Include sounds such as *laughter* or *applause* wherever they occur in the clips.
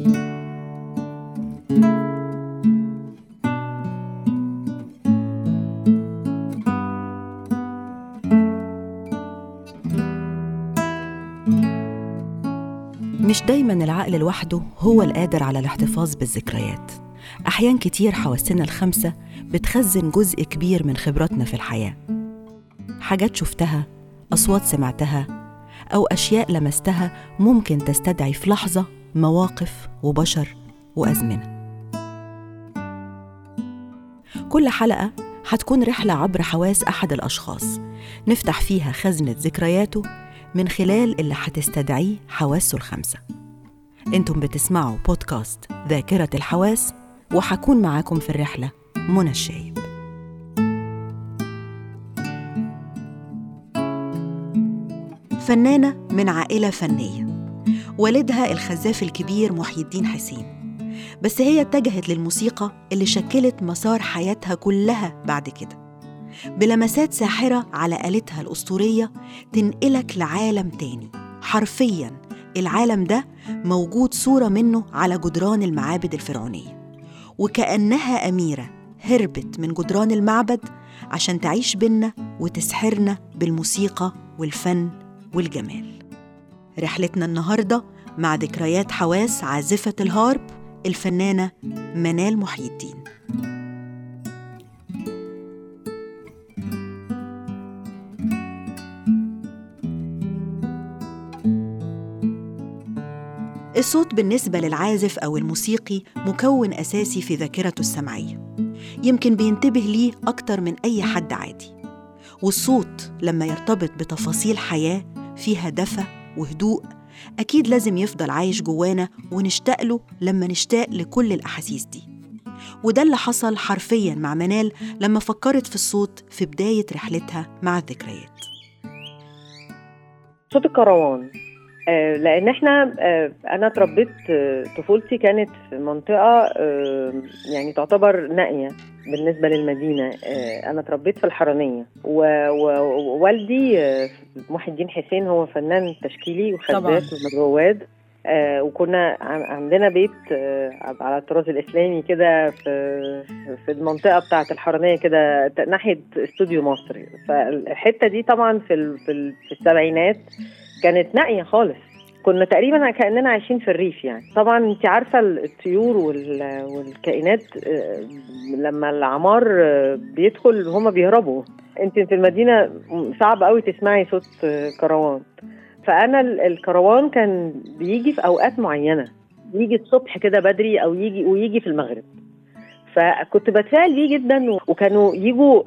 مش دايما العقل لوحده هو القادر على الاحتفاظ بالذكريات. أحيان كتير حواسنا الخمسة بتخزن جزء كبير من خبراتنا في الحياة. حاجات شفتها أصوات سمعتها أو أشياء لمستها ممكن تستدعي في لحظة مواقف وبشر وأزمنة. كل حلقة هتكون رحلة عبر حواس أحد الأشخاص. نفتح فيها خزنة ذكرياته من خلال اللي هتستدعيه حواسه الخمسة. أنتم بتسمعوا بودكاست ذاكرة الحواس وحكون معاكم في الرحلة منى الشايب. فنانة من عائلة فنية. والدها الخزاف الكبير محي الدين حسين. بس هي اتجهت للموسيقى اللي شكلت مسار حياتها كلها بعد كده. بلمسات ساحرة على آلتها الأسطورية تنقلك لعالم تاني. حرفياً العالم ده موجود صورة منه على جدران المعابد الفرعونية. وكأنها أميرة هربت من جدران المعبد عشان تعيش بينا وتسحرنا بالموسيقى والفن والجمال. رحلتنا النهاردة مع ذكريات حواس عازفة الهارب الفنانة منال محي الدين. الصوت بالنسبة للعازف أو الموسيقي مكون أساسي في ذاكرته السمعية. يمكن بينتبه ليه أكتر من أي حد عادي. والصوت لما يرتبط بتفاصيل حياة فيها دفى وهدوء أكيد لازم يفضل عايش جوانا ونشتاق له لما نشتاق لكل الأحاسيس دي. وده اللي حصل حرفيا مع منال لما فكرت في الصوت في بداية رحلتها مع الذكريات. صوت الكروان. لأن إحنا آه، أنا اتربيت آه، طفولتي كانت في منطقة يعني تعتبر نائية بالنسبة للمدينة. أنا اتربيت في الحرانية. ووالدي محي الدين حسين هو فنان تشكيلي وخزاف من الرواد وكنا عندنا بيت على الطراز الإسلامي كده في في المنطقة بتاعة الحرانية كده ناحية استوديو مصر. فالحتة دي طبعا في في السبعينات كانت نائية خالص. كنا تقريبا كأننا عايشين في الريف يعني. طبعا أنت عارفة الطيور والكائنات آه، لما العمار آه، بيدخل هما بيهربوا. أنت في المدينة صعب قوي تسمعي صوت آه، كروان. فأنا الكروان كان بيجي في أوقات معينة. يجي الصبح كده بدري أو يجي ويجي في المغرب. فكنت بتفائل بيه جدا وكانوا يجوا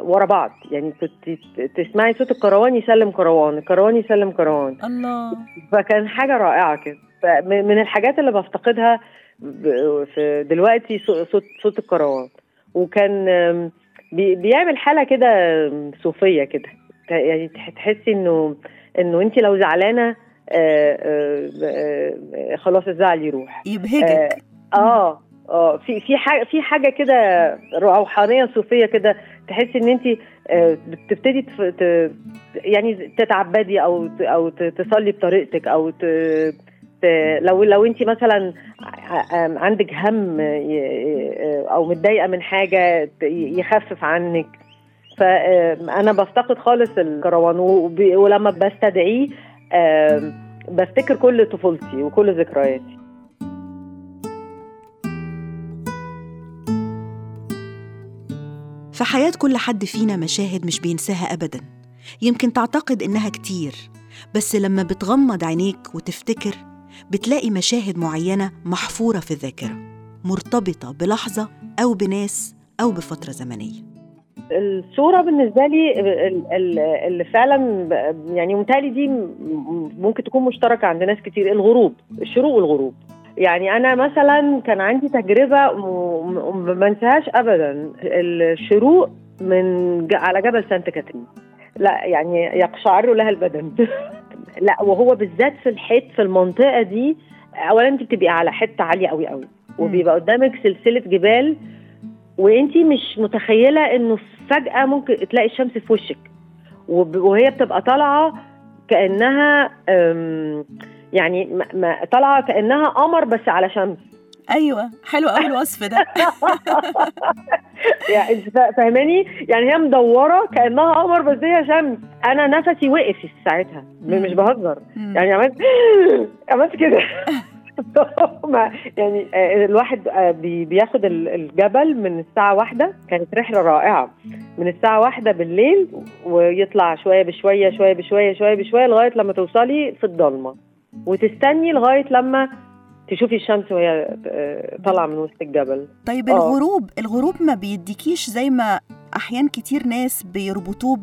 ورا بعض. يعني كنت تسمعي صوت الكروان يسلم كروان الكروان يسلم كروان. الله. فكان حاجة رائعة كده. من الحاجات اللي بفتقدها في دلوقتي صوت صوت الكروان. وكان بيعمل حالة كده صوفية كده. يعني تحسي إنه إنه انت لو زعلانة خلاص الزعل يروح. يبهجك. آه آه في في حاجة في حاجة كده روحانيه صوفية كده تحسي إن انت آه، بتبتدي يعني تتعبدي أو أو تصلي بطريقتك أو ت لو لو انت مثلا عندك هم أو متضايقة من حاجة يخفف عنك. فانا بفتقد خالص الكروان ولما بستدعيه بفتكر كل طفولتي وكل ذكرياتي. في حياة كل حد فينا مشاهد مش بينساها أبدا. يمكن تعتقد إنها كتير بس لما بتغمض عينيك وتفتكر بتلاقي مشاهد معينة محفورة في الذاكرة مرتبطة بلحظة أو بناس أو بفترة زمنية. الصورة بالنسبة لي اللي فعلا يعني متهيألي دي ممكن تكون مشتركة عند ناس كتير الغروب الشروق والغروب. يعني أنا مثلا كان عندي تجربة ما انساهاش ابدا. الشروق من على جبل سانت كاترين. لا يعني يقشعر لها البدن. *laughs* لا وهو بالذات في الحيط في المنطقة دي اولا أنت بتبقي على حتة عالية قوي قوي وبيبقى قدامك سلسلة جبال وأنت مش متخيلة إنه فجأة ممكن تلاقي الشمس في وشك. وهي بتبقى طالعة كأنها يعني ما- ما طالعه كانها قمر بس على شمس. أيوه حلو قوي الوصف ده. *laughs* يعني فاهماني؟ يعني هي مدورة كأنها قمر بس هي شمس. أنا نفسي وقف ساعتها. مش بهزر. يعني عملت *gasps* عملت كده. *laughs* يعني آه، الواحد آه، بي- بياخد ال- الجبل من الساعة واحدة. كانت رحلة رائعة. من الساعة واحدة بالليل ويطلع شوية بشوية شوية بشوية شوية بشوية لغاية لما توصلي في الضلمة. وتستني لغاية لما تشوفي الشمس وهي آه، طالعة من وسط الجبل. طيب آه. الغروب الغروب ما بيديكيش زي ما أحيان كتير ناس بيربطوه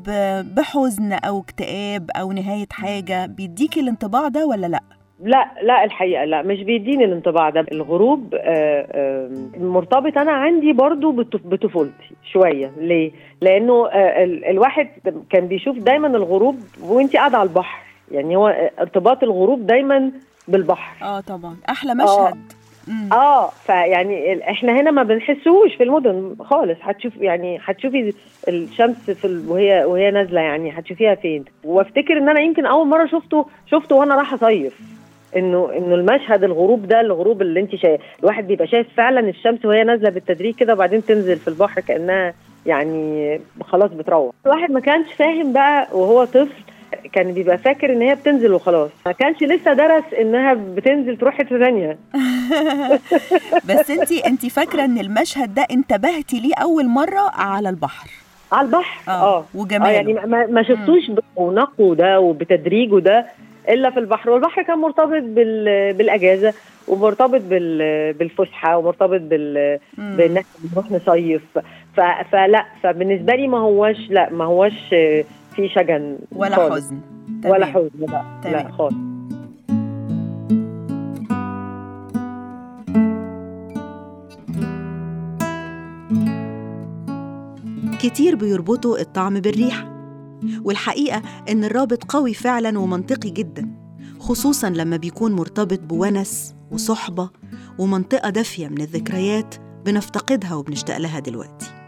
بحزن أو اكتئاب أو نهاية حاجة بيديكي الانطباع ده ولا لأ؟ لا لا الحقيقة لا مش بيديني الانطباع ده. الغروب آه، مرتبط أنا عندي برضو بطف- بطفولتي شوية. ليه؟ لأنه آه، ال- الواحد كان بيشوف دايما الغروب وانت قاعدة على البحر. يعني هو ارتباط الغروب دايما بالبحر. آه طبعا. أحلى مشهد. آه. فيعني ال- إحنا هنا ما بنحسوش في المدن خالص. هتشوف يعني هتشوفي الشمس في ال... وهي وهي نازلة يعني هتشوفيها فين. وافتكر إن أنا يمكن أول مرة شفته شفته وأنا رايحة أصيف. انه إنه المشهد الغروب ده الغروب اللي أنت شايف الواحد بيبقى شايف فعلا الشمس وهي نازلة بالتدريج كده وبعدين تنزل في البحر كأنها يعني خلاص بتروح. الواحد ما كانش فاهم بقى وهو طفل كان بيبقى فاكر إن هي بتنزل وخلاص. ما كانش لسه درس إنها بتنزل تروح حتة ثانية. *laughs* بس أنت أنت فاكرة إن المشهد ده انتبهتي ليه أول مرة على البحر؟ على البحر؟ آه, آه. وجماله. آه يعني ما, ما شفتوش برونقه ده وبتدريجه ده إلا في البحر. والبحر كان مرتبط بال بالأجازة ومرتبط بال بالفسحة ومرتبط بال. بإن إحنا بنروح نصيف. ف... فلا فبالنسبة لي ما هوش لا ما هوش آه، في شجن ولا خالص. حزن ولا تمام. حزن لا لا تمام. خالص كتير بيربطوا الطعم بالريحة والحقيقة إن الرابط قوي فعلا ومنطقي جدا خصوصا لما بيكون مرتبط بونس وصحبة ومنطقة دافية من الذكريات بنفتقدها وبنشتاق لها دلوقتي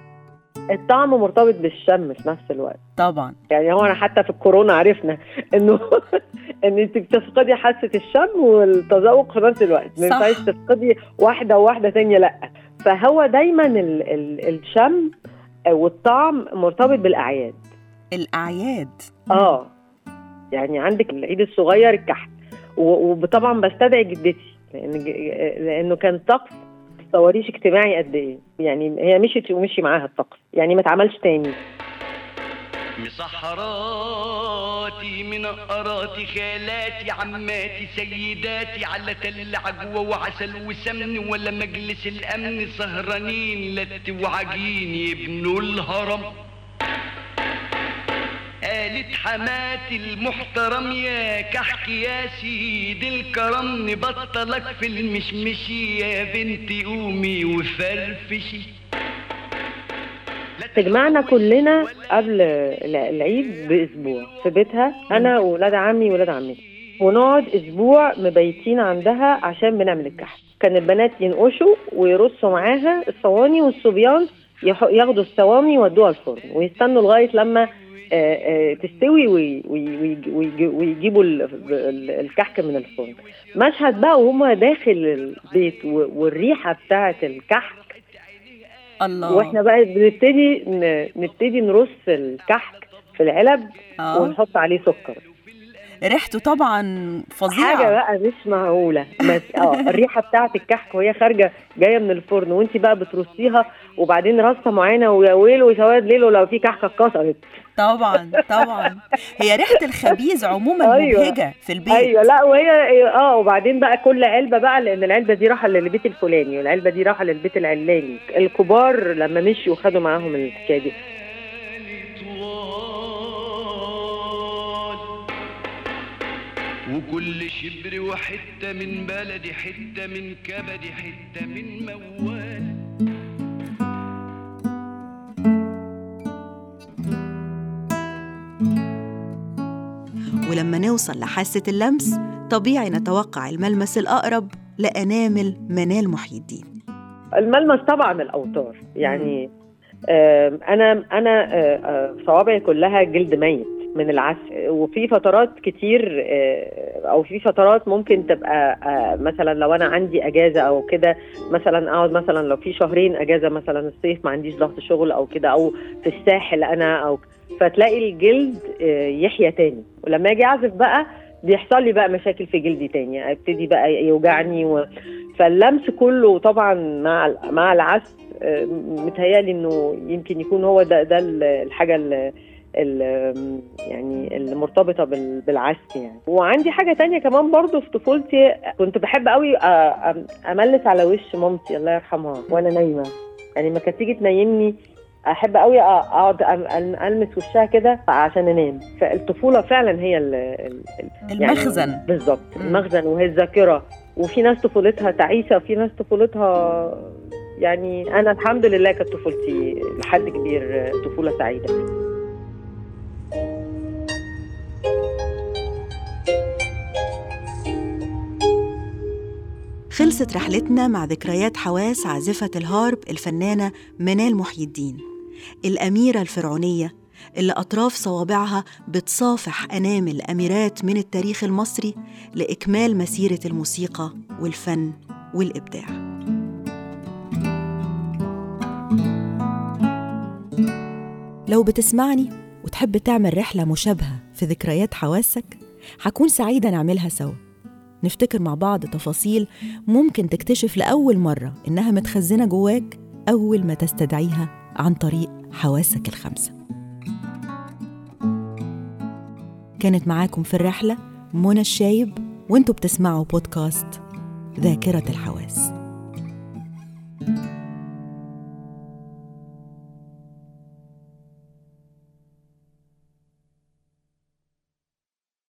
الطعم مرتبط بالشم في نفس الوقت. طبعا. يعني هو أنا حتى في الكورونا عرفنا إنه *laughs* إن أنت بتفقدي حاسة الشم والتذوق في نفس الوقت. ما. ينفعش تفقدي واحدة وواحدة ثانية لأ. فهو دايما ال ال الشم والطعم مرتبط بالأعياد. الأعياد. آه. يعني عندك العيد الصغير الكحك. وطبعا بستدعي جدتي لأن لأنه كان طقس تصوريش اجتماعي قد إيه؟ يعني هي مشيت ومشي معاها الطقس. يعني ما اتعملش تاني. مسحراتي منقراتي خالاتي عماتي سيداتي على تل عجوة وعسل وسمن ولا مجلس الأمن سهرانين لت وعجين يبنوا الهرم. قالت حماتي المحترم يا كحك يا سيد الكرم نبطلك في المشمشي يا بنتي قومي وفرفشي تجمعنا كلنا قبل العيد بأسبوع في بيتها أنا وولاد عمي وولاد عمتي. ونقعد أسبوع مبيتين عندها عشان بنعمل الكحك. كان البنات ينقشوا ويرصوا معاها الصواني والصبيان ياخدوا الصواني يودوها الفرن ويستنوا لغاية لما آه، آه، تستوي وي- وي- ويج- ويج- ويجيبوا ال- ال- الكحك من الفرن. مشهد بقى وهم داخل البيت والريحة بتاعه الكحك. الله. وإحنا بقى بنبتدي نبتدي نرص الكحك في العلب آه. ونحط عليه سكر. ريحته طبعا فظيعة. حاجة بقى مش معقولة. بس آه الريحة بتاعه الكحك وهي خارجة جاية من الفرن وانت بقى بترصيها وبعدين رصة معينة ويا ويل وسواد ليل ولو في كحكة اتكسرت. طبعا طبعا. هي ريحة الخبيز عموما أيوة. مبهجة في البيت. أيوه. لا وهي آه وبعدين بقى كل علبة بقى لأن العلبة دي راحة للبيت الفلاني والعلبة دي راحة للبيت العلاني. الكبار لما مشيوا خدوا معاهم الحكاية دي. وكل شبر وحتة من بلدي حتة من كبدي حتة من موال. ولما نوصل لحاسة اللمس طبيعي نتوقع الملمس الأقرب لأنامل منال محي الدين الملمس طبعا الأوتار. يعني آم، أنا أنا آه، آه، صوابعي كلها جلد ميت. من العزف وفي فترات كتير آه، أو في فترات ممكن تبقى آه، مثلا لو أنا عندي أجازة أو كده مثلا أقعد مثلا لو في شهرين أجازة مثلا الصيف ما عنديش ضغط شغل أو كده أو في الساحل أنا أو فتلاقي الجلد آه، يحيا تاني. ولما أجي أعزف بقى بيحصل لي بقى مشاكل في جلدي تاني ابتدي بقى يوجعني و... فاللمس كله طبعا مع مع العزف متهيألي إنه يمكن يكون هو ده ده الحاجة اللي ال- يعني المرتبطة بال- بالعزف يعني. وعندي حاجة تانية كمان برضو في طفولتي كنت بحب قوي أملس على وش مامتي الله يرحمها وأنا نايمة. يعني ما كانت تيجي تنيمني أحب قوي أقعد ألمس وشها كده عشان أنام. فالطفولة فعلا هي ال ال- يعني المخزن. بالظبط مم. المخزن وهي الذاكرة. وفي ناس طفولتها تعيسه وفي ناس طفولتها يعني أنا الحمد لله كانت طفولتي لحد كبير طفولة سعيدة. خلصت رحلتنا مع ذكريات حواس عازفة الهارب الفنانة منال محي الدين. الأميرة الفرعونية اللي أطراف صوابعها بتصافح أنامل أميرات من التاريخ المصري لإكمال مسيرة الموسيقى والفن والإبداع. لو بتسمعني وتحب تعمل رحلة مشابهة في ذكريات حواسك حكون سعيدة نعملها سوا. نفتكر مع بعض تفاصيل ممكن تكتشف لأول مرة إنها متخزنة جواك أول ما تستدعيها عن طريق حواسك الخمسة. كانت معاكم في الرحلة منى الشايب وأنتوا بتسمعوا بودكاست ذاكرة الحواس.